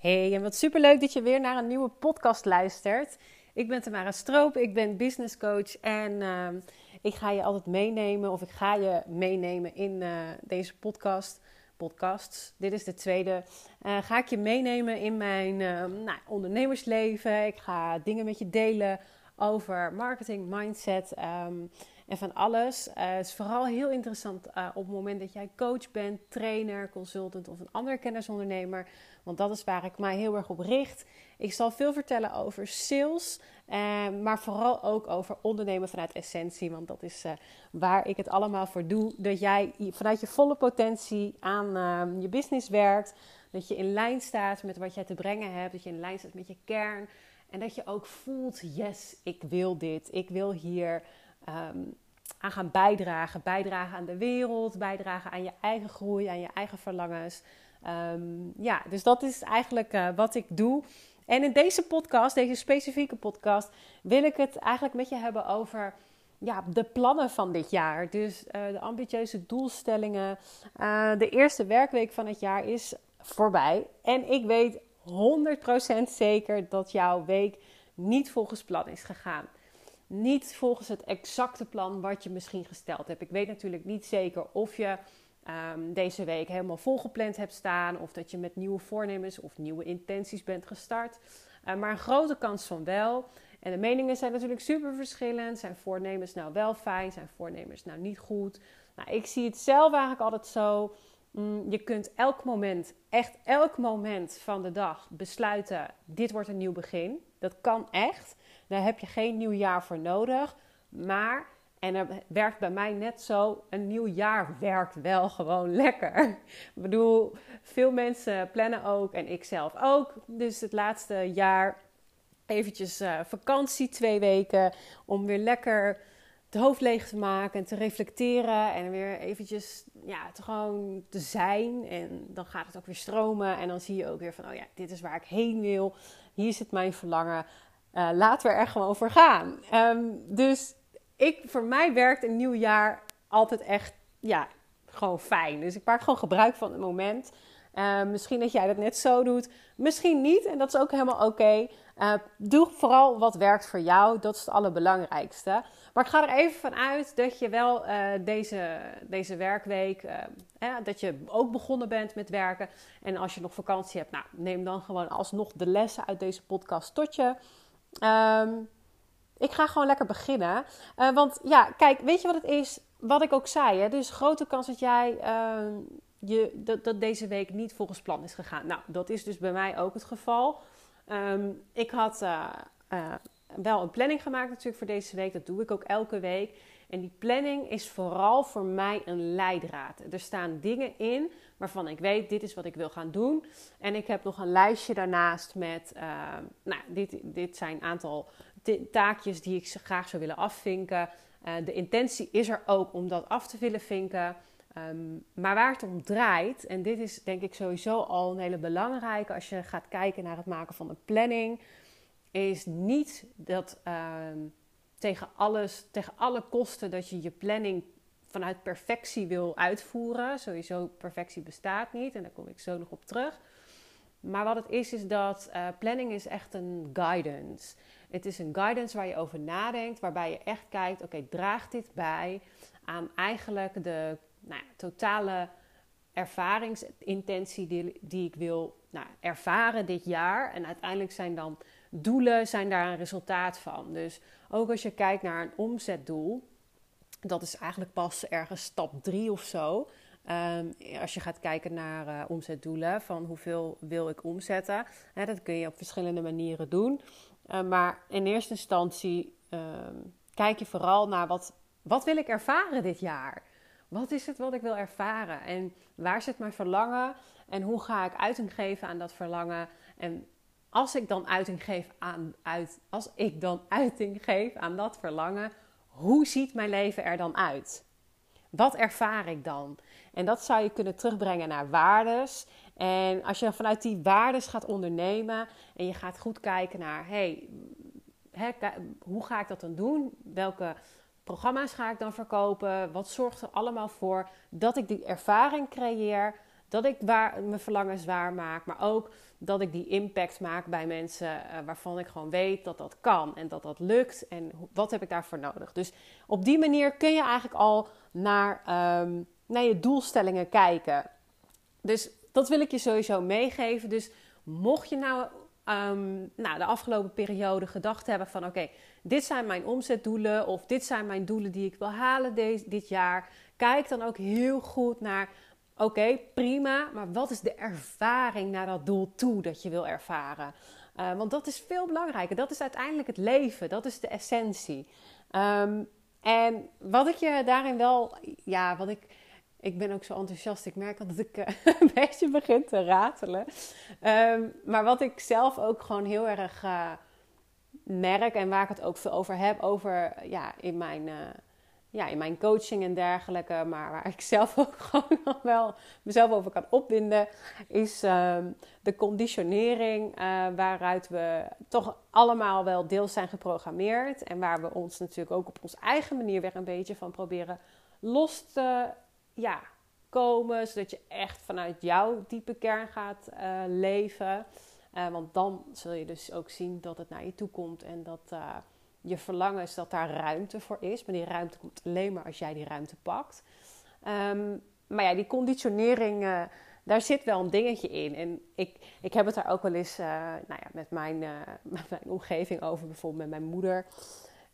Hey, en wat superleuk dat je weer naar een nieuwe podcast luistert. Ik ben Tamara Stroop, ik ben business coach en uh, ik ga je altijd meenemen, of ik ga je meenemen in uh, deze podcast. Podcasts. Dit is de tweede. Uh, ga ik je meenemen in mijn ehm, nou, ondernemersleven. Ik ga dingen met je delen over marketing, mindset. Um, en van alles. Uh, het is vooral heel interessant uh, op het moment dat jij coach bent, trainer, consultant of een andere kennisondernemer. Want dat is waar ik mij heel erg op richt. Ik zal veel vertellen over sales, uh, maar vooral ook over ondernemen vanuit essentie. Want dat is waar ik het allemaal voor doe. Dat jij vanuit je volle potentie aan ehm, je business werkt. Dat je in lijn staat met wat jij te brengen hebt. Dat je in lijn staat met je kern. En dat je ook voelt, yes, ik wil dit. Ik wil hier um, aan gaan bijdragen. Bijdragen aan de wereld, bijdragen aan je eigen groei, aan je eigen verlangens. Um, ja, dus dat is eigenlijk uh, wat ik doe. En in deze podcast, deze specifieke podcast, wil ik het eigenlijk met je hebben over ja, de plannen van dit jaar. Dus uh, de ambitieuze doelstellingen. Uh, de eerste werkweek van het jaar is voorbij. En ik weet 100% zeker dat jouw week niet volgens plan is gegaan niet volgens het exacte plan wat je misschien gesteld hebt. Ik weet natuurlijk niet zeker of je um, deze week helemaal volgepland hebt staan, of dat je met nieuwe voornemens of nieuwe intenties bent gestart. Uh, maar een grote kans van wel. En de meningen zijn natuurlijk super verschillend. Zijn voornemens nou wel fijn? Zijn voornemens nou niet goed? Nou, ik zie het zelf eigenlijk altijd zo. Mm, je kunt elk moment, echt elk moment van de dag besluiten: dit wordt een nieuw begin. Dat kan echt. Daar heb je geen nieuw jaar voor nodig. Maar, en er werkt bij mij net zo, een nieuw jaar werkt wel gewoon lekker. Ik bedoel, veel mensen plannen ook en ik zelf ook. Dus het laatste jaar eventjes uh, vakantie, twee weken, om weer lekker het hoofd leeg te maken en te reflecteren en weer eventjes ja, te gewoon te zijn. En dan gaat het ook weer stromen en dan zie je ook weer van, oh ja, dit is waar ik heen wil. Hier zit mijn verlangen. Uh, laten we er gewoon voor gaan. Um, dus ik, voor mij werkt een nieuw jaar altijd echt, ja, gewoon fijn. Dus ik maak gewoon gebruik van het moment. Uh, misschien dat jij dat net zo doet, misschien niet. En dat is ook helemaal oké. Uh, doe vooral wat werkt voor jou. Dat is het allerbelangrijkste. Maar ik ga er even van uit dat je wel deze, deze werkweek, dat je ook begonnen bent met werken. En als je nog vakantie hebt, nou, neem dan gewoon alsnog de lessen uit deze podcast tot je. Um, ik ga gewoon lekker beginnen. Uh, want ja, kijk, weet je wat het is? Wat ik ook zei, hè? er is grote kans dat jij uh, je, dat, dat, deze week niet volgens plan is gegaan. Nou, dat is dus bij mij ook het geval. Um, ik had uh, wel een planning gemaakt natuurlijk voor deze week. Dat doe ik ook elke week. En die planning is vooral voor mij een leidraad. Er staan dingen in waarvan ik weet, dit is wat ik wil gaan doen. En ik heb nog een lijstje daarnaast met, uh, nou, dit, dit zijn een aantal taakjes die ik graag zou willen afvinken. Uh, de intentie is er ook om dat af te willen vinken. Um, maar waar het om draait, en dit is denk ik sowieso al een hele belangrijke als je gaat kijken naar het maken van een planning, is niet dat uh, tegen alles, tegen alle kosten dat je je planning vanuit perfectie wil uitvoeren. Sowieso, perfectie bestaat niet en daar kom ik zo nog op terug. Maar wat het is, is dat uh, planning is echt een guidance. Het is een guidance waar je over nadenkt, waarbij je echt kijkt: oké, draagt dit bij aan eigenlijk de nou, totale ervaringsintentie die, die ik wil nou, ervaren dit jaar. En uiteindelijk zijn dan doelen zijn daar een resultaat van. Dus ook als je kijkt naar een omzetdoel, dat is eigenlijk pas ergens stap 3 of zo. Um, als je gaat kijken naar uh, omzetdoelen, van hoeveel wil ik omzetten. Hè, dat kun je op verschillende manieren doen. Uh, maar in eerste instantie uh, kijk je vooral naar wat, wat wil ik ervaren dit jaar? Wat is het wat ik wil ervaren? En waar zit mijn verlangen? En hoe ga ik uiting geven aan dat verlangen? En als ik dan uiting geef aan, uit, als ik dan uiting geef aan dat verlangen, hoe ziet mijn leven er dan uit? Wat ervaar ik dan? En dat zou je kunnen terugbrengen naar waardes. En als je vanuit die waardes gaat ondernemen en je gaat goed kijken naar, hey, hoe ga ik dat dan doen? Welke programma's ga ik dan verkopen? Wat zorgt er allemaal voor dat ik die ervaring creëer? Dat ik waar, mijn verlangens waar maak, maar ook dat ik die impact maak bij mensen uh, waarvan ik gewoon weet dat dat kan en dat dat lukt en wat heb ik daarvoor nodig. Dus op die manier kun je eigenlijk al naar, um, naar je doelstellingen kijken. Dus dat wil ik je sowieso meegeven. Dus mocht je nou, um, nou de afgelopen periode gedacht hebben van oké, dit zijn mijn omzetdoelen of dit zijn mijn doelen die ik wil halen deze, dit jaar. Kijk dan ook heel goed naar Oké, prima, maar wat is de ervaring naar dat doel toe dat je wil ervaren? Uh, want dat is veel belangrijker. Dat is uiteindelijk het leven. Dat is de essentie. Um, en wat ik je daarin wel, ja, wat ik, ik ben ook zo enthousiast. Ik merk al dat ik uh, een beetje begin te ratelen. Um, maar wat ik zelf ook gewoon heel erg uh, merk en waar ik het ook veel over heb, over ja, in mijn ja, in mijn coaching en dergelijke, maar waar ik zelf ook gewoon wel mezelf over kan opwinden, is uh, de conditionering uh, waaruit we toch allemaal wel deels zijn geprogrammeerd en waar we ons natuurlijk ook op onze eigen manier weer een beetje van proberen los te ja, komen, zodat je echt vanuit jouw diepe kern gaat uh, leven. Uh, want dan zul je dus ook zien dat het naar je toe komt en dat je verlangen is dat daar ruimte voor is. Maar die ruimte komt alleen maar als jij die ruimte pakt. Ehm, maar ja, die conditionering, uh, daar zit wel een dingetje in. En ik, ik heb het daar ook wel eens uh, nou ja, met, mijn, uh, met mijn omgeving over, bijvoorbeeld met mijn moeder.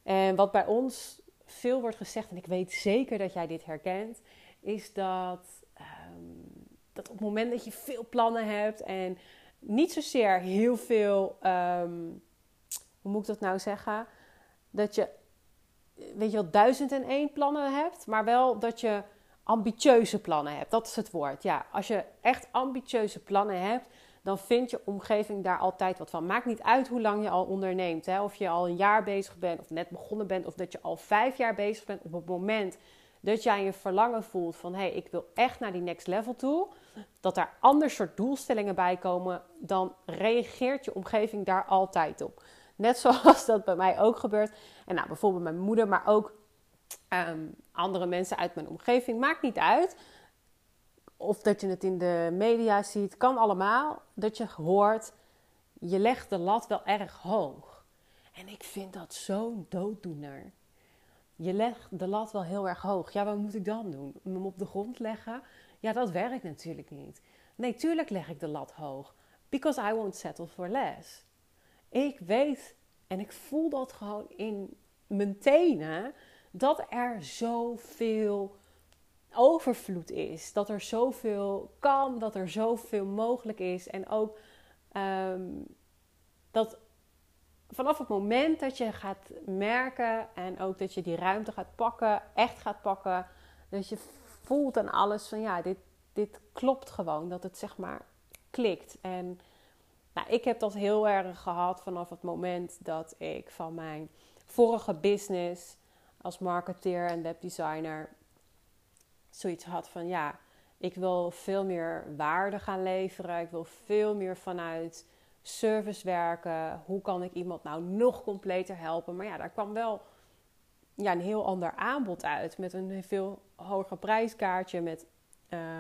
En wat bij ons veel wordt gezegd, en ik weet zeker dat jij dit herkent, is dat, um, dat op het moment dat je veel plannen hebt en niet zozeer heel veel, um, hoe moet ik dat nou zeggen? Dat je, weet je wel, duizend en één plannen hebt, maar wel dat je ambitieuze plannen hebt. Dat is het woord. Ja, als je echt ambitieuze plannen hebt, dan vindt je omgeving daar altijd wat van. Maakt niet uit hoe lang je al onderneemt. Hè? Of je al een jaar bezig bent, of net begonnen bent, of dat je al vijf jaar bezig bent. Op het moment dat jij je verlangen voelt van hé, hey, ik wil echt naar die next level toe. Dat daar ander soort doelstellingen bij komen, dan reageert je omgeving daar altijd op. Net zoals dat bij mij ook gebeurt. En nou, bijvoorbeeld mijn moeder, maar ook um, andere mensen uit mijn omgeving. Maakt niet uit. Of dat je het in de media ziet, kan allemaal. Dat je hoort, je legt de lat wel erg hoog. En ik vind dat zo'n dooddoener. Je legt de lat wel heel erg hoog. Ja, wat moet ik dan doen? Hem op de grond leggen? Ja, dat werkt natuurlijk niet. Nee, tuurlijk leg ik de lat hoog. Because I won't settle for less. Ik weet en ik voel dat gewoon in mijn tenen dat er zoveel overvloed is. Dat er zoveel kan, dat er zoveel mogelijk is. En ook um, dat vanaf het moment dat je gaat merken en ook dat je die ruimte gaat pakken, echt gaat pakken, dat je voelt aan alles van ja, dit, dit klopt gewoon. Dat het zeg maar klikt. En nou, ik heb dat heel erg gehad vanaf het moment dat ik van mijn vorige business als marketeer en webdesigner zoiets had van ja, ik wil veel meer waarde gaan leveren. Ik wil veel meer vanuit service werken. Hoe kan ik iemand nou nog completer helpen? Maar ja, daar kwam wel ja, een heel ander aanbod uit. Met een veel hoger prijskaartje. Met,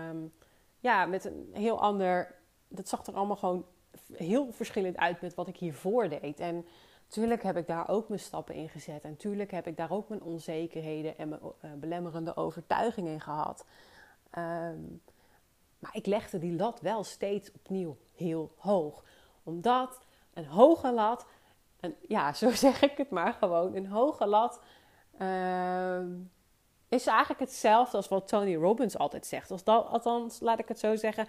um, ja, met een heel ander. Dat zag er allemaal gewoon heel verschillend uit met wat ik hiervoor deed. En natuurlijk heb ik daar ook mijn stappen in gezet. En natuurlijk heb ik daar ook mijn onzekerheden en mijn uh, belemmerende overtuigingen in gehad. Um, maar ik legde die lat wel steeds opnieuw heel hoog. Omdat een hoge lat, een, ja, zo zeg ik het maar gewoon, een hoge lat uh, is eigenlijk hetzelfde als wat Tony Robbins altijd zegt. Althans, laat ik het zo zeggen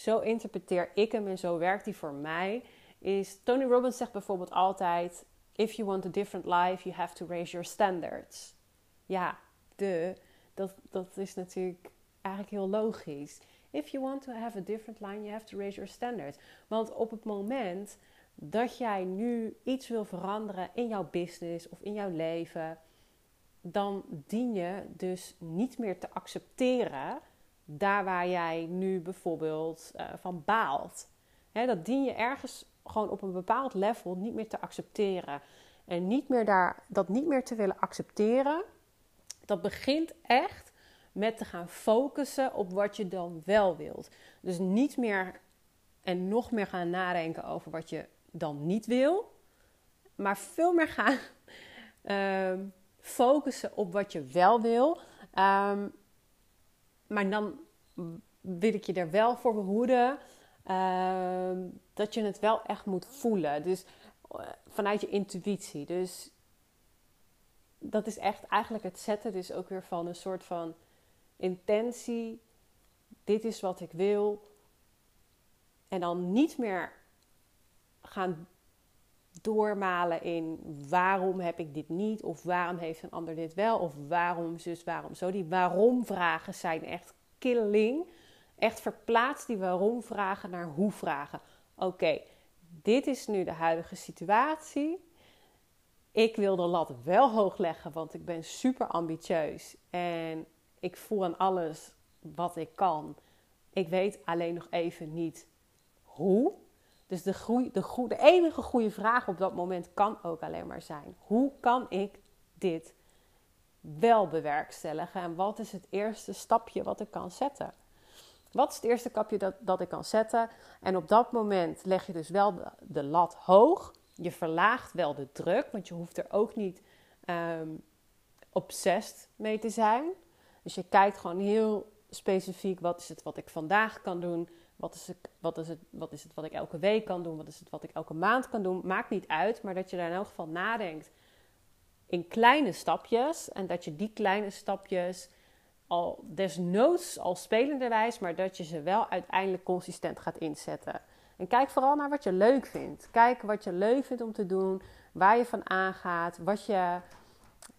zo interpreteer ik hem en zo werkt hij voor mij. Is Tony Robbins zegt bijvoorbeeld altijd: If you want a different life, you have to raise your standards. Ja, de, dat, dat is natuurlijk eigenlijk heel logisch. If you want to have a different line, you have to raise your standards. Want op het moment dat jij nu iets wil veranderen in jouw business of in jouw leven, dan dien je dus niet meer te accepteren daar waar jij nu bijvoorbeeld uh, van baalt. Hè, dat dien je ergens gewoon op een bepaald level niet meer te accepteren. En niet meer daar, dat niet meer te willen accepteren, dat begint echt met te gaan focussen op wat je dan wel wilt. Dus niet meer en nog meer gaan nadenken over wat je dan niet wil, maar veel meer gaan ehm, focussen op wat je wel wil. Ehm, maar dan wil ik je er wel voor behoeden ehm, dat je het wel echt moet voelen. Dus eh, vanuit je intuïtie. Dus dat is echt eigenlijk het zetten dus ook weer van een soort van intentie. Dit is wat ik wil. En dan niet meer gaan doormalen in waarom heb ik dit niet of waarom heeft een ander dit wel of waarom zus, waarom zo. Die waarom vragen zijn echt killing. Echt verplaats die waarom vragen naar hoe vragen. Oké, dit is nu de huidige situatie. Ik wil de lat wel hoog leggen, want ik ben super ambitieus en ik voel aan alles wat ik kan. Ik weet alleen nog even niet hoe. Dus de, groei, de, de enige goede vraag op dat moment kan ook alleen maar zijn: hoe kan ik dit wel bewerkstelligen? En wat is het eerste stapje wat ik kan zetten? Wat is het eerste stapje dat, dat ik kan zetten? En op dat moment leg je dus wel de, lat hoog. Je verlaagt wel de druk, want je hoeft er ook niet um, mee te zijn. Dus je kijkt gewoon heel specifiek: wat is het wat ik vandaag kan doen? Wat is, het, wat, is het, wat is het wat ik elke week kan doen? Wat is het wat ik elke maand kan doen? Maakt niet uit, maar dat je daar in elk geval nadenkt in kleine stapjes. En dat je die kleine stapjes al desnoods al spelenderwijs, maar dat je ze wel uiteindelijk consistent gaat inzetten. En kijk vooral naar wat je leuk vindt. Kijk wat je leuk vindt om te doen, waar je van aangaat, wat je.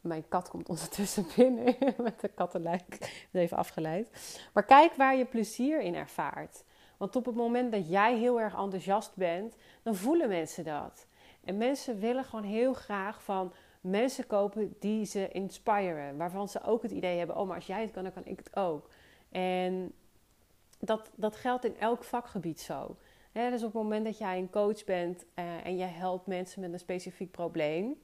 Mijn kat komt ondertussen binnen met de kattenlijk. Even afgeleid. Maar kijk waar je plezier in ervaart. Want op het moment dat jij heel erg enthousiast bent, dan voelen mensen dat. En mensen willen gewoon heel graag van mensen kopen die ze inspiren. Waarvan ze ook het idee hebben: oh, maar als jij het kan, dan kan ik het ook. En dat, dat geldt in elk vakgebied zo. dus op het moment dat jij een coach bent uh, en jij helpt mensen met een specifiek probleem.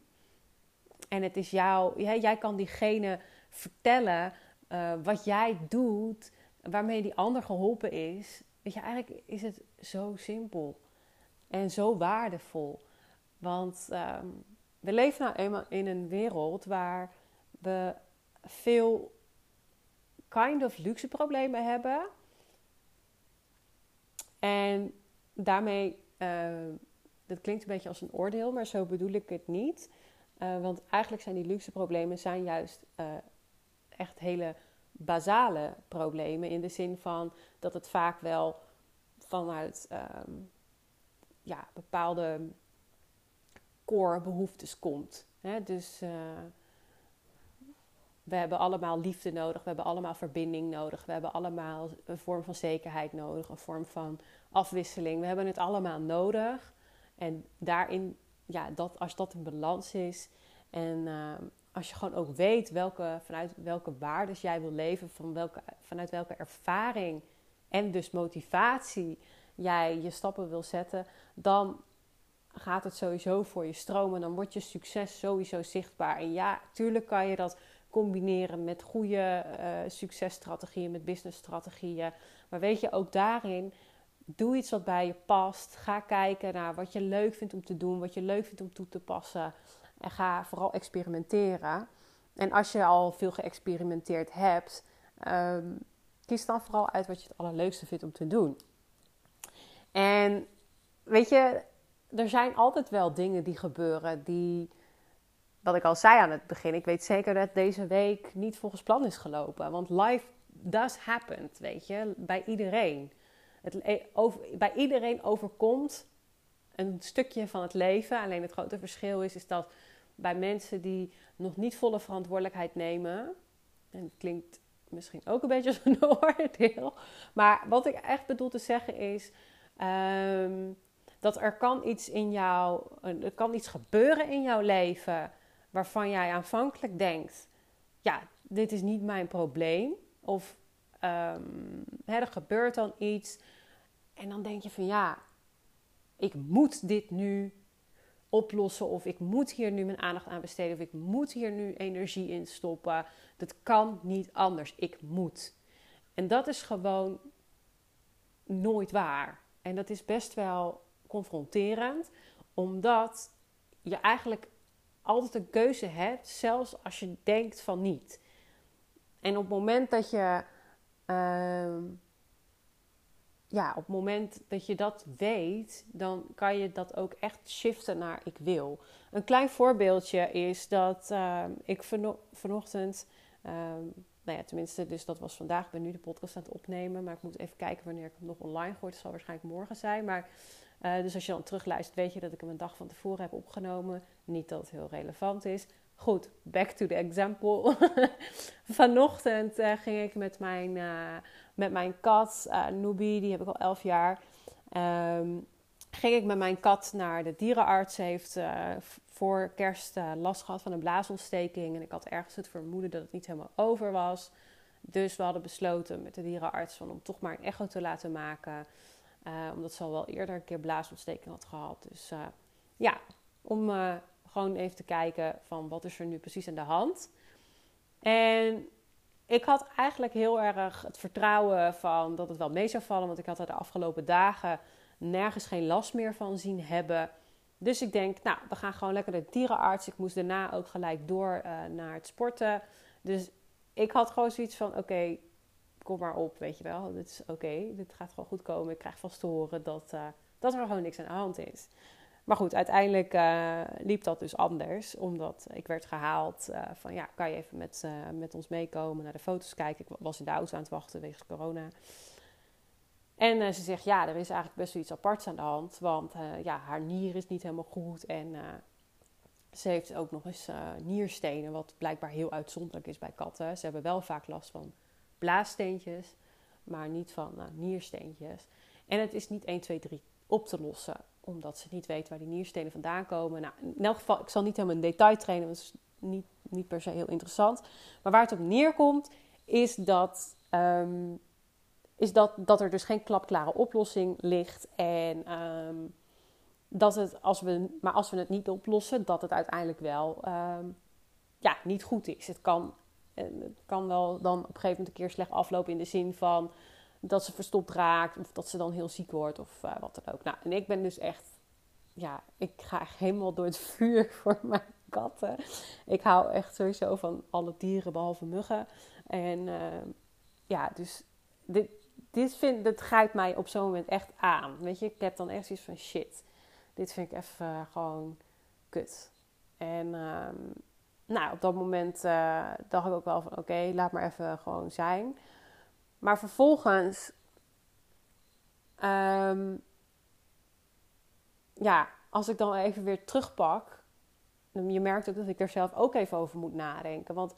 En het is jou, jij, jij kan diegene vertellen uh, wat jij doet, waarmee die ander geholpen is. Weet je, eigenlijk is het zo simpel en zo waardevol. Want um, we leven nou eenmaal in een wereld waar we veel kind of luxe problemen hebben. En daarmee, uh, dat klinkt een beetje als een oordeel, maar zo bedoel ik het niet. Uh, want eigenlijk zijn die luxe problemen zijn juist uh, echt hele basale problemen. In de zin van dat het vaak wel vanuit um, ja, bepaalde core behoeftes komt. Dus uh, we hebben allemaal liefde nodig, we hebben allemaal verbinding nodig, we hebben allemaal een vorm van zekerheid nodig, een vorm van afwisseling. We hebben het allemaal nodig. En daarin, ja, dat, als dat in balans is en uh, als je gewoon ook weet welke, vanuit welke waarden jij wil leven, van welke, vanuit welke ervaring en dus motivatie jij je stappen wil zetten, dan gaat het sowieso voor je stromen. Dan wordt je succes sowieso zichtbaar. En ja, tuurlijk kan je dat combineren met goede uh, successtrategieën, met businessstrategieën. Maar weet je, ook daarin, doe iets wat bij je past. Ga kijken naar wat je leuk vindt om te doen, wat je leuk vindt om toe te passen. En ga vooral experimenteren. En als je al veel geëxperimenteerd hebt, um, kies dan vooral uit wat je het allerleukste vindt om te doen. En weet je, er zijn altijd wel dingen die gebeuren die, wat ik al zei aan het begin, ik weet zeker dat deze week niet volgens plan is gelopen. Want life does happen, weet je, bij iedereen. Het, over, bij iedereen overkomt een stukje van het leven. Alleen het grote verschil is, is dat bij mensen die nog niet volle verantwoordelijkheid nemen, en het klinkt misschien ook een beetje als een oordeel, maar wat ik echt bedoel te zeggen is. Um, dat er kan iets in jou, er kan iets gebeuren in jouw leven waarvan jij aanvankelijk denkt, ja, dit is niet mijn probleem. Of um, hè, er gebeurt dan iets en dan denk je van ja, ik moet dit nu oplossen of ik moet hier nu mijn aandacht aan besteden of ik moet hier nu energie in stoppen. Dat kan niet anders. Ik moet. En dat is gewoon nooit waar. En dat is best wel confronterend, omdat je eigenlijk altijd een keuze hebt, zelfs als je denkt van niet. En op het moment dat je, uh, ja, op het moment dat je dat weet, dan kan je dat ook echt shiften naar ik wil. Een klein voorbeeldje is dat uh, ik vano vanochtend, ehm, nou ja, tenminste, dus dat was vandaag. Ik ben nu de podcast aan het opnemen, maar ik moet even kijken wanneer ik hem nog online gooi. Het zal waarschijnlijk morgen zijn, maar uh, dus als je dan terugluistert, weet je dat ik hem een dag van tevoren heb opgenomen. Niet dat het heel relevant is. Goed, back to the example. Vanochtend uh, ging ik met mijn, uh, met mijn kat, uh, Nubi, die heb ik al 11 jaar. Um, ging ik met mijn kat naar de dierenarts. Ze heeft voor kerst last gehad van een blaasontsteking. En ik had ergens het vermoeden dat het niet helemaal over was. Dus we hadden besloten met de dierenarts van om toch maar een echo te laten maken. omdat ze al wel eerder een keer blaasontsteking had gehad. Dus ja, om gewoon even te kijken van wat is er nu precies aan de hand. En ik had eigenlijk heel erg het vertrouwen van dat het wel mee zou vallen. Want ik had er de afgelopen dagen nergens geen last meer van zien hebben. Dus ik denk, nou, we gaan gewoon lekker naar de dierenarts. Ik moest daarna ook gelijk door uh, naar het sporten. Dus ik had gewoon zoiets van, oké, kom maar op, weet je wel. Dit is oké, dit gaat gewoon goed komen. Ik krijg vast te horen dat, uh, dat er gewoon niks aan de hand is. Maar goed, uiteindelijk uh, liep dat dus anders. Omdat ik werd gehaald uh, van ja, kan je even met, uh, met ons meekomen naar de foto's kijken. Ik was in de auto aan het wachten wegens corona. En ze zegt ja, er is eigenlijk best wel iets aparts aan de hand. Want ja, haar nier is niet helemaal goed. En ze heeft ook nog eens nierstenen, wat blijkbaar heel uitzonderlijk is bij katten. Ze hebben wel vaak last van blaassteentjes, maar niet van niersteentjes. En het is niet 1, 2, 3 op te lossen omdat ze niet weten waar die nierstenen vandaan komen. Nou, in elk geval, ik zal niet helemaal in detail trainen, want dat is niet, niet per se heel interessant. Maar waar het op neerkomt, is dat, um, is dat, dat er dus geen klapklare oplossing ligt. En um, dat het, als we, maar als we het niet oplossen, dat het uiteindelijk wel um, ja, niet goed is. Het kan, het kan wel dan op een gegeven moment een keer slecht aflopen in de zin van dat ze verstopt raakt of dat ze dan heel ziek wordt of uh, wat dan ook. Nou, en ik ben dus echt, ja, ik ga helemaal door het vuur voor mijn katten. Ik hou echt sowieso van alle dieren behalve muggen. En uh, ja, dus dit, dit, vind, dit grijpt mij op zo'n moment echt aan. Weet je, ik heb dan echt iets van shit. Dit vind ik even gewoon kut. En um, nou, op dat moment dacht ik ook wel van oké, laat maar even gewoon zijn. Maar vervolgens, um, ja, als ik dan even weer terugpak, je merkt ook dat ik er zelf ook even over moet nadenken. Want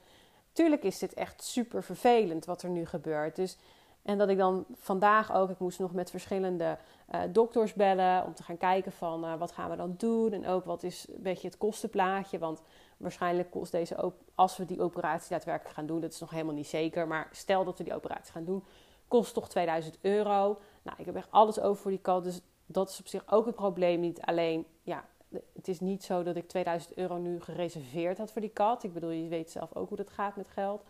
tuurlijk is dit echt super vervelend wat er nu gebeurt. Dus, en dat ik dan vandaag ook, ik moest nog met verschillende uh, dokters bellen om te gaan kijken van uh, wat gaan we dan doen. En ook wat is een beetje het kostenplaatje. Want Waarschijnlijk kost deze, als we die operatie daadwerkelijk gaan doen, dat is nog helemaal niet zeker. Maar stel dat we die operatie gaan doen, kost toch 2000 euro. Nou, ik heb echt alles over voor die kat. Dus dat is op zich ook het probleem niet. Alleen, ja, het is niet zo dat ik 2000 euro nu gereserveerd had voor die kat. Ik bedoel, je weet zelf ook hoe dat gaat met geld.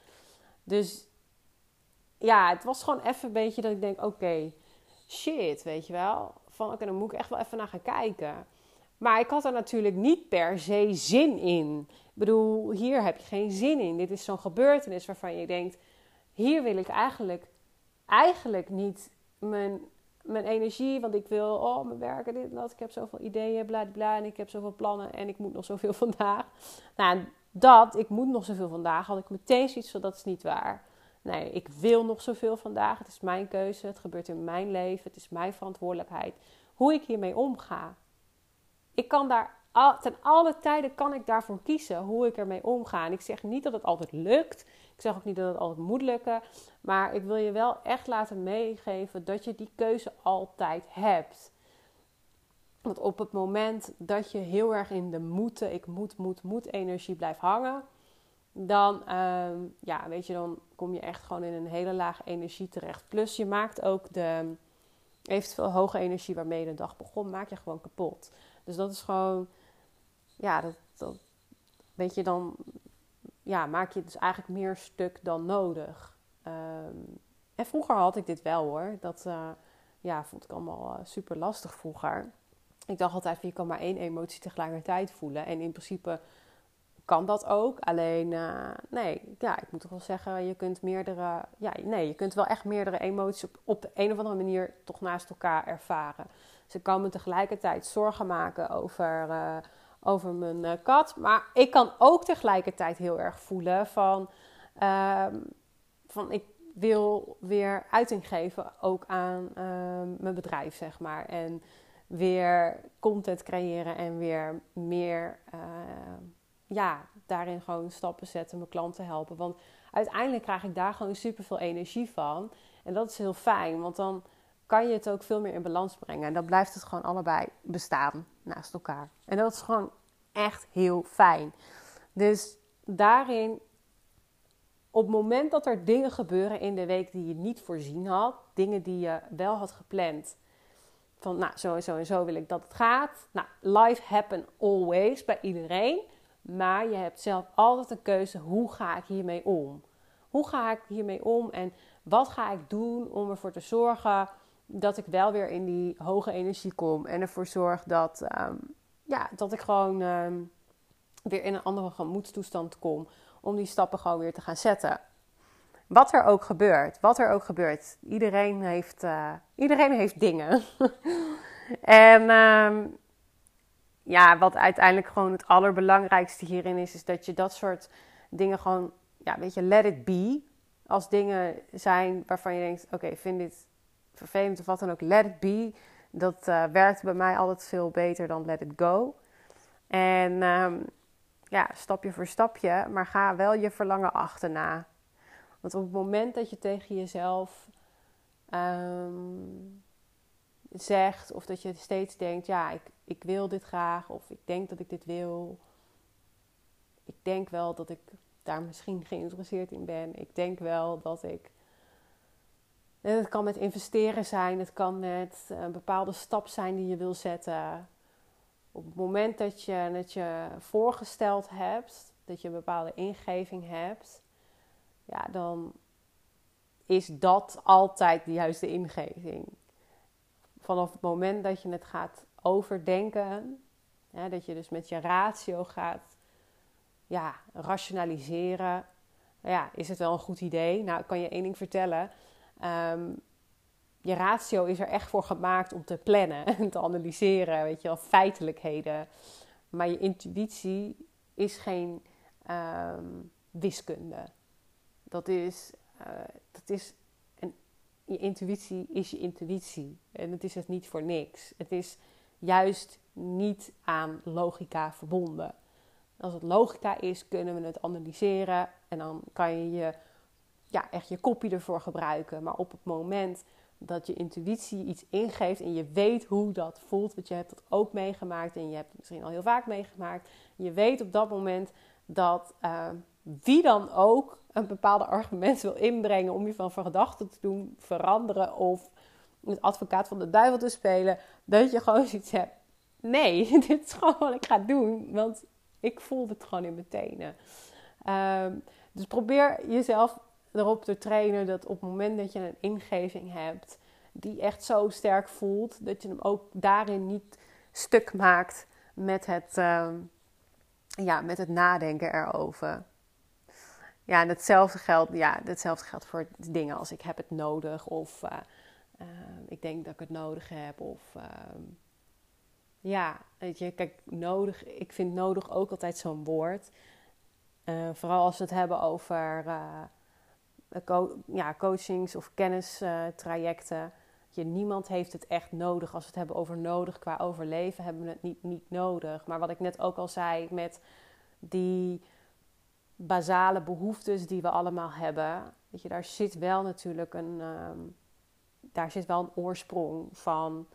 Dus ja, het was gewoon even een beetje dat ik denk: oké, shit, weet je wel. Van oké, dan moet ik echt wel even naar gaan kijken. Maar ik had er natuurlijk niet per se zin in. Ik bedoel, hier heb je geen zin in. Dit is zo'n gebeurtenis waarvan je denkt: hier wil ik eigenlijk, eigenlijk niet mijn, mijn energie, want ik wil, oh, mijn werken, dit en dat. Ik heb zoveel ideeën, bla bla, en ik heb zoveel plannen en ik moet nog zoveel vandaag. Nou, dat, ik moet nog zoveel vandaag, had ik meteen zoiets van: dat is niet waar. Nee, ik wil nog zoveel vandaag. Het is mijn keuze. Het gebeurt in mijn leven. Het is mijn verantwoordelijkheid. Hoe ik hiermee omga ik kan daar ten alle tijden kan ik daarvoor kiezen hoe ik ermee omga. En ik zeg niet dat het altijd lukt. Ik zeg ook niet dat het altijd moet lukken. Maar ik wil je wel echt laten meegeven dat je die keuze altijd hebt. Want op het moment dat je heel erg in de moeten, ik moet, moet, moet energie blijft hangen. Dan, um, ja, weet je, dan kom je echt gewoon in een hele lage energie terecht. Plus je maakt ook de eventueel hoge energie waarmee je de dag begon, maak je gewoon kapot. Dus dat is gewoon ja, dat, dat weet je, dan ja, maak je dus eigenlijk meer stuk dan nodig. Ehm, en vroeger had ik dit wel hoor. Dat uh, ja, vond ik allemaal uh, super lastig vroeger. Ik dacht altijd, je kan maar één emotie tegelijkertijd voelen. En in principe kan dat ook. Alleen, uh, nee, ja, ik moet toch wel zeggen, je kunt meerdere, ja, nee, je kunt wel echt meerdere emoties op, op de een of andere manier toch naast elkaar ervaren. Ze dus kan me tegelijkertijd zorgen maken over, uh, over mijn uh, kat, maar ik kan ook tegelijkertijd heel erg voelen van, uh, van ik wil weer uiting geven ook aan ehm, mijn bedrijf, zeg maar. En weer content creëren en weer meer ja, daarin gewoon stappen zetten, mijn klanten helpen. Want uiteindelijk krijg ik daar gewoon super veel energie van. En dat is heel fijn, want dan kan je het ook veel meer in balans brengen. En dan blijft het gewoon allebei bestaan naast elkaar. En dat is gewoon echt heel fijn. Dus daarin, op het moment dat er dingen gebeuren in de week die je niet voorzien had, dingen die je wel had gepland. Van nou, zo en zo en zo wil ik dat het gaat. Nou, life happen always bij iedereen. Maar je hebt zelf altijd een keuze: hoe ga ik hiermee om? Hoe ga ik hiermee om en wat ga ik doen om ervoor te zorgen dat ik wel weer in die hoge energie kom en ervoor zorg dat, ehm, ja, dat ik gewoon ehm, weer in een andere gemoedstoestand kom om die stappen gewoon weer te gaan zetten. Wat er ook gebeurt, wat er ook gebeurt. Iedereen heeft, uh, iedereen heeft dingen. en um, ja, wat uiteindelijk gewoon het allerbelangrijkste hierin is, is dat je dat soort dingen gewoon, ja, weet je, let it be. Als dingen zijn waarvan je denkt, oké, vind dit vervelend of wat dan ook, let it be. Dat uh, werkt bij mij altijd veel beter dan let it go. En um, ja, stapje voor stapje, maar ga wel je verlangen achterna. Want op het moment dat je tegen jezelf um, zegt of dat je steeds denkt, ja, ik, ik wil dit graag of ik denk dat ik dit wil. Ik denk wel dat ik daar misschien geïnteresseerd in ben. Ik denk wel dat ik. Het kan met investeren zijn, het kan met een bepaalde stap zijn die je wil zetten. Op het moment dat je het je voorgesteld hebt, dat je een bepaalde ingeving hebt, ja, dan is dat altijd de juiste ingeving vanaf het moment dat je het gaat overdenken, dat je dus met je ratio gaat ja, rationaliseren, ja, is het wel een goed idee? Nou, ik kan je één ding vertellen. Um, je ratio is er echt voor gemaakt om te plannen en te analyseren, weet je wel, feitelijkheden. Maar je intuïtie is geen um, wiskunde. Dat is, uh, dat is je intuïtie is je intuïtie. En het is het niet voor niks. Het is juist niet aan logica verbonden. Als het logica is, kunnen we het analyseren en dan kan je, je ja, echt je kopie ervoor gebruiken. Maar op het moment dat je intuïtie iets ingeeft en je weet hoe dat voelt, want je hebt het ook meegemaakt en je hebt het misschien al heel vaak meegemaakt, je weet op dat moment dat uh, wie dan ook een bepaalde argument wil inbrengen om je van gedachten te doen veranderen of het advocaat van de duivel te spelen, dat je gewoon zoiets hebt. Nee, dit is gewoon wat ik ga doen, want ik voel het gewoon in mijn tenen. Ehm, dus probeer jezelf erop te trainen dat op het moment dat je een ingeving hebt die echt zo sterk voelt, dat je hem ook daarin niet stuk maakt met het, uh, ja, met het nadenken erover. Ja, en hetzelfde geldt, ja, hetzelfde geldt voor dingen als ik heb het nodig of uh, uh, ik denk dat ik het nodig heb. Of uh, ja, weet je, kijk, nodig, ik vind nodig ook altijd zo'n woord. Eh, vooral als we het hebben over co ja, coachings of kennistrajecten. Je, niemand heeft het echt nodig. Als we het hebben over nodig qua overleven, hebben we het niet, niet nodig. Maar wat ik net ook al zei met die basale behoeftes die we allemaal hebben. Weet je, daar zit wel natuurlijk een, um, daar zit wel een oorsprong van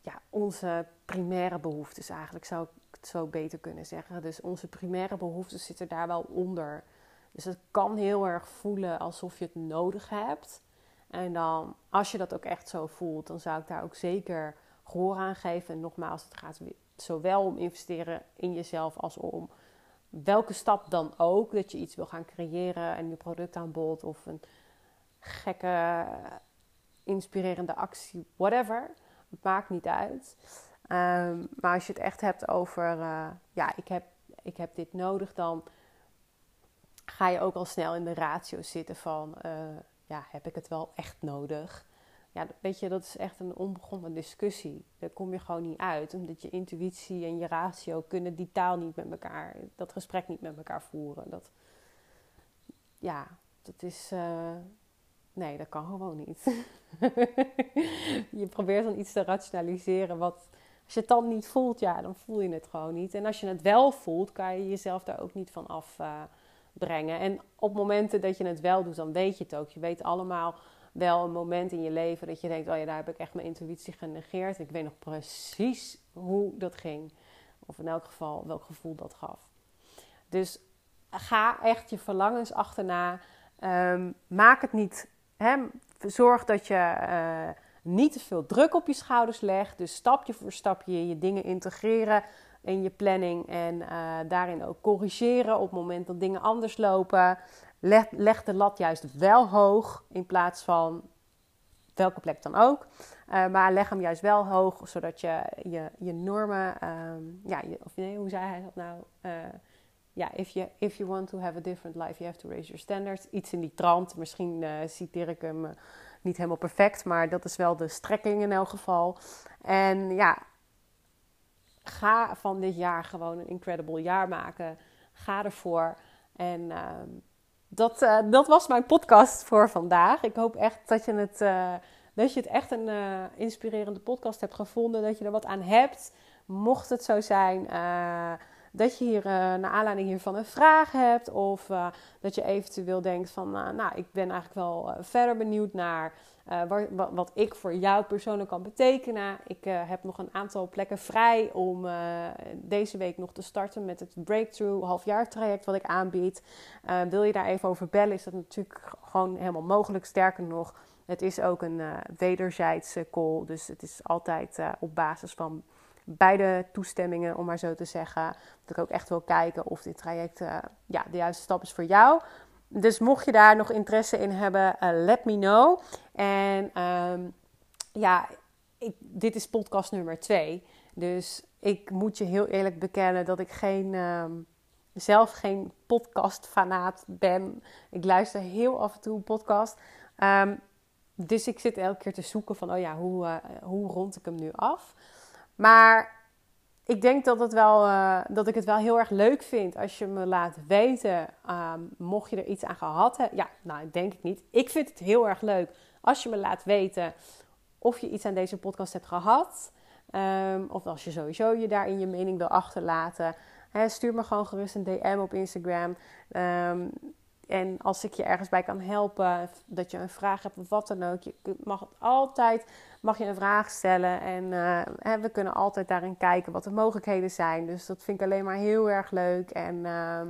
ja, onze primaire behoeftes eigenlijk, zou ik het zo beter kunnen zeggen. Dus onze primaire behoeftes zitten daar wel onder. Dus het kan heel erg voelen alsof je het nodig hebt. En dan, als je dat ook echt zo voelt, dan zou ik daar ook zeker gehoor aan geven. En nogmaals, het gaat zowel om investeren in jezelf als om welke stap dan ook. Dat je iets wil gaan creëren, een nieuw product aanbod of een gekke, inspirerende actie, whatever. Het maakt niet uit. Ehm, maar als je het echt hebt over, uh, ja, ik heb, ik heb dit nodig, dan ga je ook al snel in de ratio zitten van, uh, ja, heb ik het wel echt nodig? Ja, weet je, dat is echt een onbegonnen discussie. Daar kom je gewoon niet uit, omdat je intuïtie en je ratio kunnen die taal niet met elkaar, dat gesprek niet met elkaar voeren. Dat, ja, dat is, uh, nee, dat kan gewoon niet. je probeert dan iets te rationaliseren wat als je het dan niet voelt, ja, dan voel je het gewoon niet. En als je het wel voelt, kan je jezelf daar ook niet van afbrengen. Uh, en op momenten dat je het wel doet, dan weet je het ook. Je weet allemaal wel een moment in je leven dat je denkt: oh ja, daar heb ik echt mijn intuïtie genegeerd. Ik weet nog precies hoe dat ging. Of in elk geval welk gevoel dat gaf. Dus ga echt je verlangens achterna. Um, maak het niet. Zorg dat je. Uh, niet te veel druk op je schouders legt. Dus stapje voor stapje je dingen integreren in je planning. En uh, daarin ook corrigeren op het moment dat dingen anders lopen. Leg, leg, de lat juist wel hoog in plaats van welke plek dan ook. Uh, maar leg hem juist wel hoog, zodat je je, je normen. Um, ja, of nee, hoe zei hij dat nou? Uh, ja, if you, if you want to have a different life, you have to raise your standards. Iets in die trant. Misschien citeer ik hem niet helemaal perfect, maar dat is wel de strekking in elk geval. En ja, ga van dit jaar gewoon een incredible jaar maken. Ga ervoor. En uh, dat, uh, dat was mijn podcast voor vandaag. Ik hoop echt dat je het, uh, dat je het echt een uh, inspirerende podcast hebt gevonden. Dat je er wat aan hebt. Mocht het zo zijn dat je hier uh, naar aanleiding hiervan een vraag hebt. Of uh, dat je eventueel denkt van, uh, nou, ik ben eigenlijk wel verder benieuwd naar wat, wat, ik voor jou persoonlijk kan betekenen. Ik heb nog een aantal plekken vrij om deze week nog te starten met het Breakthrough halfjaartraject wat ik aanbied. wil je daar even over bellen, is dat natuurlijk gewoon helemaal mogelijk. Sterker nog, het is ook een wederzijdse call. Dus het is altijd op basis van beide toestemmingen, om maar zo te zeggen. Dat ik ook echt wil kijken of dit traject uh, ja, de juiste stap is voor jou. Dus mocht je daar nog interesse in hebben, uh, let me know. En um, ja, dit is podcast nummer twee. Dus ik moet je heel eerlijk bekennen dat ik geen, um, zelf geen podcastfanaat ben. Ik luister heel af en toe podcast. Um, dus ik zit elke keer te zoeken van, oh ja, hoe, uh, hoe rond ik hem nu af? Maar ik denk dat, het wel, uh, dat ik het wel heel erg leuk vind als je me laat weten, um, mocht je er iets aan gehad hebben. Ja, nou, denk ik niet. Ik vind het heel erg leuk als je me laat weten of je iets aan deze podcast hebt gehad. Um, of als je sowieso je daarin je mening wil achterlaten. Stuur me gewoon gerust een DM op Instagram. Um, en als ik je ergens bij kan helpen, dat je een vraag hebt of wat dan ook, je mag altijd mag je een vraag stellen. En uh, we kunnen altijd daarin kijken wat de mogelijkheden zijn. Dus dat vind ik alleen maar heel erg leuk. En uh,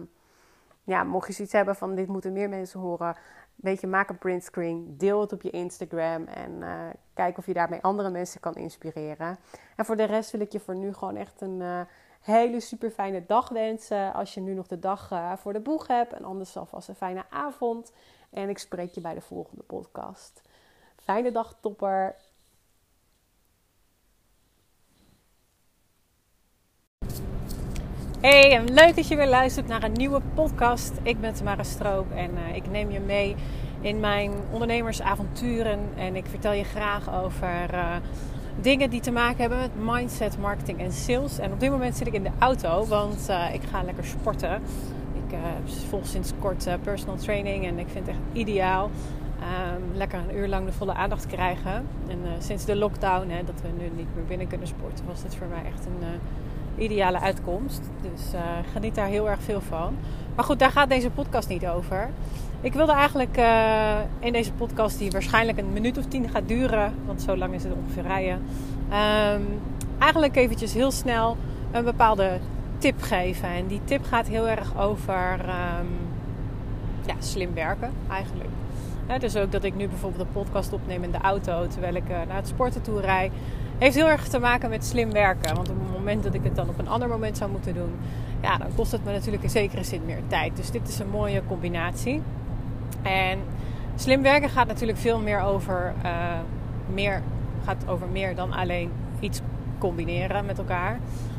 ja, mocht je zoiets hebben van dit moeten meer mensen horen, weet je, maak een printscreen, deel het op je Instagram en uh, kijk of je daarmee andere mensen kan inspireren. En voor de rest wil ik je voor nu gewoon echt een uh, hele super fijne dag wensen. Als je nu nog de dag uh, voor de boeg hebt en anders alvast een fijne avond. En ik spreek je bij de volgende podcast. Fijne dag, topper. Hey, en leuk dat je weer luistert naar een nieuwe podcast. Ik ben Tamara Stroop en uh, ik neem je mee in mijn ondernemersavonturen. En ik vertel je graag over uh, dingen die te maken hebben met mindset, marketing en sales. En op dit moment zit ik in de auto, want uh, ik ga lekker sporten. Ik volg sinds kort personal training en ik vind het echt ideaal. Um, lekker een uur lang de volle aandacht krijgen. En sinds de lockdown, hè, dat we nu niet meer binnen kunnen sporten, was dit voor mij echt een ideale uitkomst. Dus uh, geniet daar heel erg veel van. Maar goed, daar gaat deze podcast niet over. Ik wilde eigenlijk uh, in deze podcast, die waarschijnlijk een minuut of tien gaat duren, want zo lang is het ongeveer rijden, um, eigenlijk eventjes heel snel een bepaalde tip geven. En die tip gaat heel erg over um, ja, slim werken eigenlijk. dus ook dat ik nu bijvoorbeeld een podcast opneem in de auto terwijl ik uh, naar het sporten toe rijd. heeft heel erg te maken met slim werken. Want op het moment dat ik het dan op een ander moment zou moeten doen, ja, dan kost het me natuurlijk in zekere zin meer tijd. Dus dit is een mooie combinatie. En slim werken gaat natuurlijk veel meer over, uh, meer, gaat over meer dan alleen iets combineren met elkaar.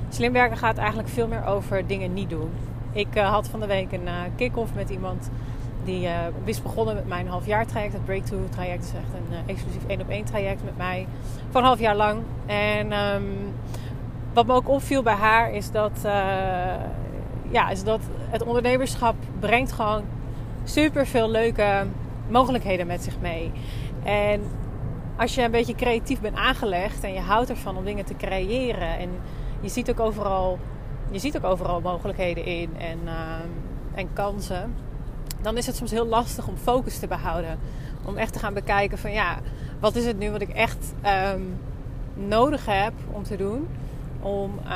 Slim werken gaat eigenlijk veel meer over dingen niet doen. Ik uh, had van de week een uh, kick-off met iemand die is begonnen met mijn halfjaar traject. Het Breakthrough traject is echt een exclusief één op één traject met mij. Van een half jaar lang. En um, wat me ook opviel bij haar is dat, ja, is dat het ondernemerschap brengt gewoon super veel leuke mogelijkheden met zich mee. En als je een beetje creatief bent aangelegd en je houdt ervan om dingen te creëren en je ziet ook overal, je ziet ook overal mogelijkheden in en, uh, en kansen, dan is het soms heel lastig om focus te behouden. Om echt te gaan bekijken van ja, wat is het nu wat ik echt um, nodig heb om te doen om uh,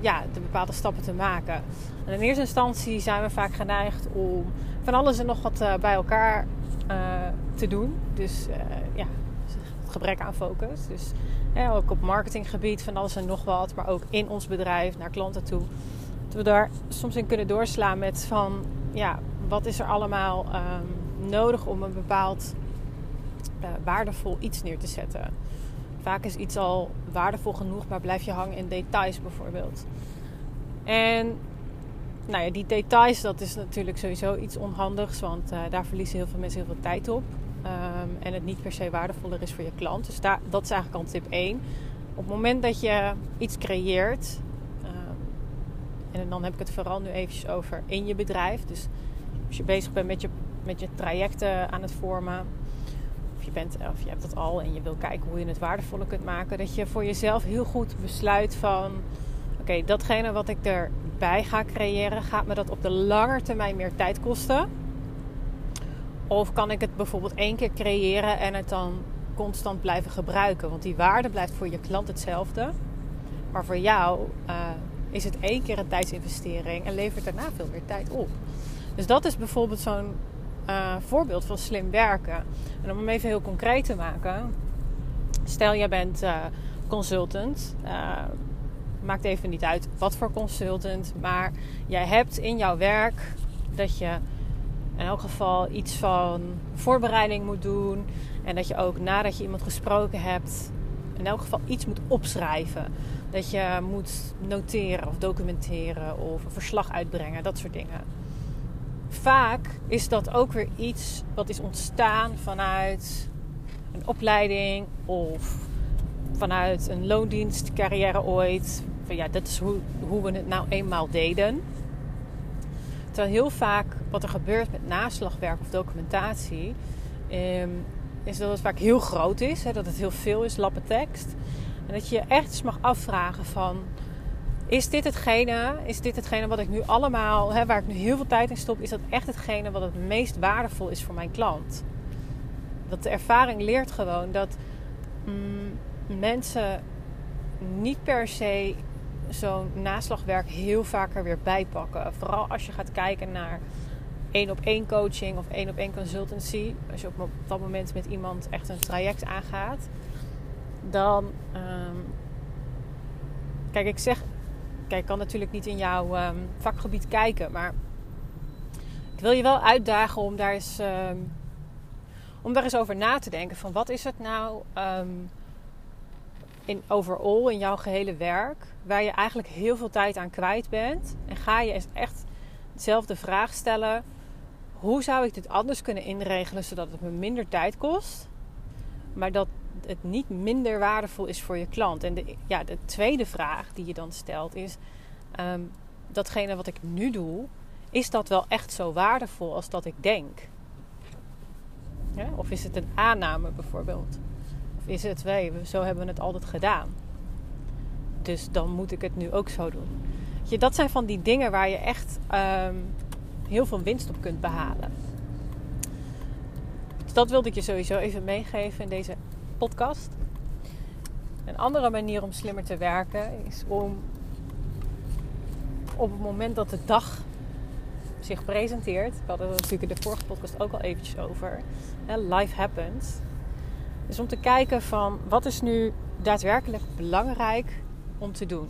ja, de bepaalde stappen te maken. En in eerste instantie zijn we vaak geneigd om van alles en nog wat uh, bij elkaar uh, te doen. Dus ja, het gebrek aan focus. Dus ook op marketinggebied van alles en nog wat. Maar ook in ons bedrijf naar klanten toe. Dat we daar soms in kunnen doorslaan met van ja, wat is er allemaal um, nodig om een bepaald waardevol iets neer te zetten. Vaak is iets al waardevol genoeg, maar blijf je hangen in details bijvoorbeeld. En nou ja, die details, dat is natuurlijk sowieso iets onhandigs, want uh, daar verliezen heel veel mensen heel veel tijd op. Um, en het niet per se waardevoller is voor je klant. Dus daar, dat is eigenlijk al tip 1. Op het moment dat je iets creëert, um, en dan heb ik het vooral nu eventjes over in je bedrijf. Dus als je bezig bent met je, met je trajecten aan het vormen, of je, bent, of je hebt dat al en je wil kijken hoe je het waardevoller kunt maken, dat je voor jezelf heel goed besluit van: oké, datgene wat ik erbij ga creëren, gaat me dat op de lange termijn meer tijd kosten? Of kan ik het bijvoorbeeld één keer creëren en het dan constant blijven gebruiken? Want die waarde blijft voor je klant hetzelfde. Maar voor jou uh, is het één keer een tijdsinvestering en levert daarna veel meer tijd op. Dus dat is bijvoorbeeld zo'n uh, voorbeeld van slim werken. En om hem even heel concreet te maken. Stel, jij bent uh, consultant. Maakt even niet uit wat voor consultant. Maar jij hebt in jouw werk dat je in elk geval iets van voorbereiding moet doen. En dat je ook nadat je iemand gesproken hebt, in elk geval iets moet opschrijven. Dat je moet noteren of documenteren of een verslag uitbrengen, dat soort dingen. Vaak is dat ook weer iets wat is ontstaan vanuit een opleiding of vanuit een loondienstcarrière ooit. Van ja, dat is hoe, hoe we het nou eenmaal deden. Terwijl heel vaak wat er gebeurt met naslagwerk of documentatie, ehm, is dat het vaak heel groot is, hè, dat het heel veel is, lappen tekst. En dat je je echt eens mag afvragen van, is dit hetgene, is dit hetgene wat ik nu allemaal, hè, waar ik nu heel veel tijd in stop, is dat echt hetgene wat het meest waardevol is voor mijn klant? Dat de ervaring leert gewoon dat mm, mensen niet per se zo'n naslagwerk heel vaker weer bijpakken. Vooral als je gaat kijken naar één op één coaching of één op één consultancy. Als je op dat moment met iemand echt een traject aangaat. Dan. Um, kijk, ik zeg. Kijk, ik kan natuurlijk niet in jouw um, vakgebied kijken. Maar ik wil je wel uitdagen om daar eens. Um, om daar eens over na te denken. Van wat is het nou in overall, in jouw gehele werk, waar je eigenlijk heel veel tijd aan kwijt bent. En ga je eens echt dezelfde vraag stellen: hoe zou ik dit anders kunnen inregelen zodat het me minder tijd kost, maar dat het niet minder waardevol is voor je klant? En de, ja, de tweede vraag die je dan stelt is: um, datgene wat ik nu doe, is dat wel echt zo waardevol als dat ik denk? Of is het een aanname bijvoorbeeld? Is het wij. Zo hebben we het altijd gedaan. Dus dan moet ik het nu ook zo doen. Je, dat zijn van die dingen waar je echt um, heel veel winst op kunt behalen. Dus dat wilde ik je sowieso even meegeven in deze podcast. Een andere manier om slimmer te werken is om op het moment dat de dag zich presenteert. We hadden het natuurlijk in de vorige podcast ook al eventjes over. Life happens. Dus om te kijken van wat is nu daadwerkelijk belangrijk om te doen.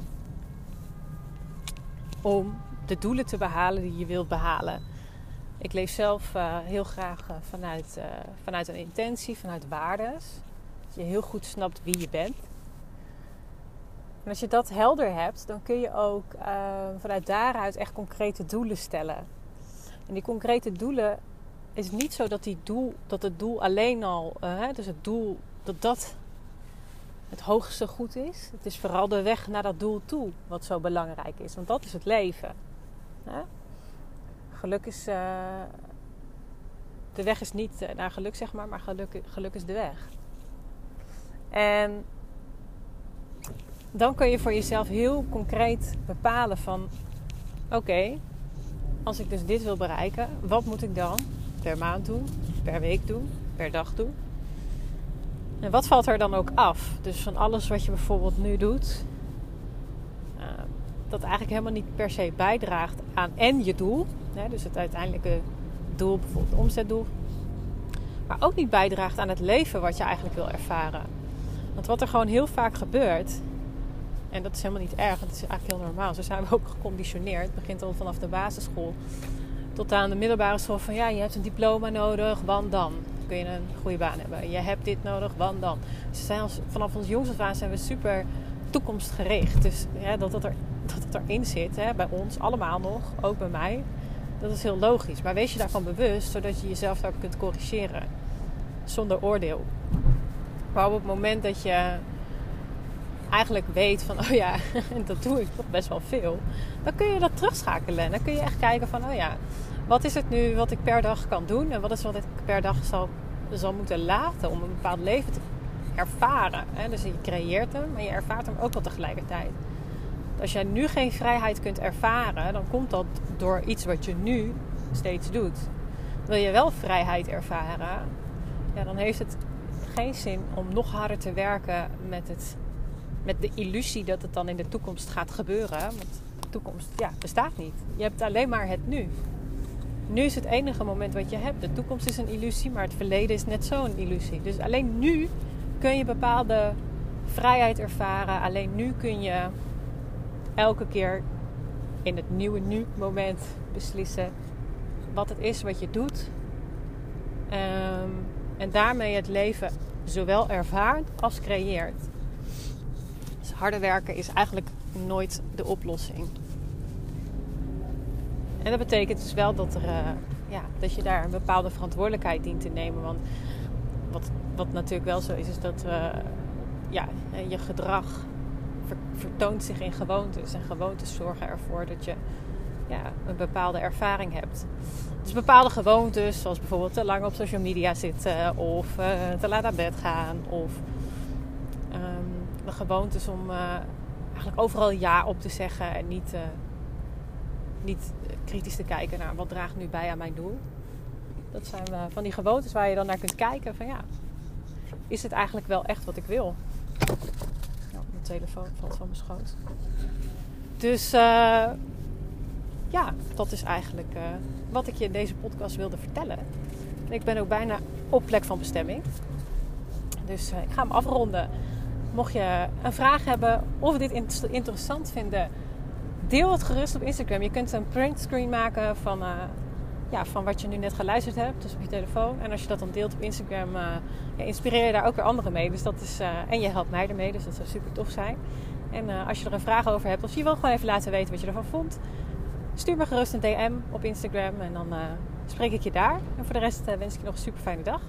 Om de doelen te behalen die je wilt behalen. Ik leef zelf uh, heel graag uh, vanuit, uh, vanuit een intentie, vanuit waardes. Dat je heel goed snapt wie je bent. En als je dat helder hebt, dan kun je ook vanuit daaruit echt concrete doelen stellen. En die concrete doelen is niet zo dat, die doel, dat het doel alleen al, dus het doel, dat dat het hoogste goed is. Het is vooral de weg naar dat doel toe wat zo belangrijk is. Want dat is het leven. Geluk is. Uh, de weg is niet uh, naar geluk, zeg maar, maar geluk is de weg. En dan kun je voor jezelf heel concreet bepalen van... Oké, als ik dus dit wil bereiken, wat moet ik dan per maand doen, per week doen, per dag doen? En wat valt er dan ook af? Dus van alles wat je bijvoorbeeld nu doet, uh, dat eigenlijk helemaal niet per se bijdraagt aan en je doel, hè, dus het uiteindelijke doel, bijvoorbeeld het omzetdoel, maar ook niet bijdraagt aan het leven wat je eigenlijk wil ervaren. Want wat er gewoon heel vaak gebeurt, en dat is helemaal niet erg, dat is eigenlijk heel normaal. Zo zijn we ook geconditioneerd. Het begint al vanaf de basisschool tot aan de middelbare school van ja, je hebt een diploma nodig, want dan kun je een goede baan hebben. Je hebt dit nodig, want dan. Dus zijn vanaf ons jongs af aan zijn we super toekomstgericht. Dus dat, dat, er, dat het erin zit, hè, bij ons allemaal nog, ook bij mij, dat is heel logisch. Maar wees je daarvan bewust, zodat je jezelf daar kunt corrigeren. Zonder oordeel. Maar op het moment dat je eigenlijk weet van, oh ja, dat doe ik toch best wel veel. Dan kun je dat terugschakelen. En dan kun je echt kijken van, oh ja, wat is het nu wat ik per dag kan doen? En wat is wat ik per dag zal, zal moeten laten om een bepaald leven te ervaren. Dus je creëert hem, maar je ervaart hem ook wel tegelijkertijd. Als jij nu geen vrijheid kunt ervaren, dan komt dat door iets wat je nu steeds doet. Wil je wel vrijheid ervaren, ja, dan heeft het geen zin om nog harder te werken met, het, met de illusie dat het dan in de toekomst gaat gebeuren. Want de toekomst ja, bestaat niet. Je hebt alleen maar het nu. Nu is het enige moment wat je hebt. De toekomst is een illusie, maar het verleden is net zo een illusie. Dus alleen nu kun je bepaalde vrijheid ervaren. Alleen nu kun je elke keer in het nieuwe nu-moment beslissen wat het is wat je doet. Um, en daarmee het leven zowel ervaart als creëert. Dus harder werken is eigenlijk nooit de oplossing. En dat betekent dus wel dat, er, uh, ja, dat je daar een bepaalde verantwoordelijkheid dient te nemen. Want wat, wat natuurlijk wel zo is, is dat uh, ja, je gedrag vertoont zich in gewoontes. En gewoontes zorgen ervoor dat je ja, een bepaalde ervaring hebt. Dus bepaalde gewoontes, zoals bijvoorbeeld te lang op social media zitten of uh, te laat naar bed gaan. Of de gewoontes om uh, eigenlijk overal ja op te zeggen en niet, uh, niet kritisch te kijken naar wat draagt nu bij aan mijn doel. Dat zijn van die gewoontes waar je dan naar kunt kijken van ja, is het eigenlijk wel echt wat ik wil? Nou, mijn telefoon valt van mijn schoot. Dus ja, dat is eigenlijk wat ik je in deze podcast wilde vertellen. ik ben ook bijna op plek van bestemming. Dus ik ga hem afronden. Mocht je een vraag hebben of dit interessant vinden, deel het gerust op Instagram. Je kunt een printscreen maken van, uh, ja, van wat je nu net geluisterd hebt, dus op je telefoon. En als je dat dan deelt op Instagram, ja, inspireer je daar ook weer anderen mee. Dus dat is, en je helpt mij ermee, dus dat zou super tof zijn. En als je er een vraag over hebt, of je wil gewoon even laten weten wat je ervan vond, stuur me gerust een DM op Instagram en dan spreek ik je daar. En voor de rest wens ik je nog een super fijne dag.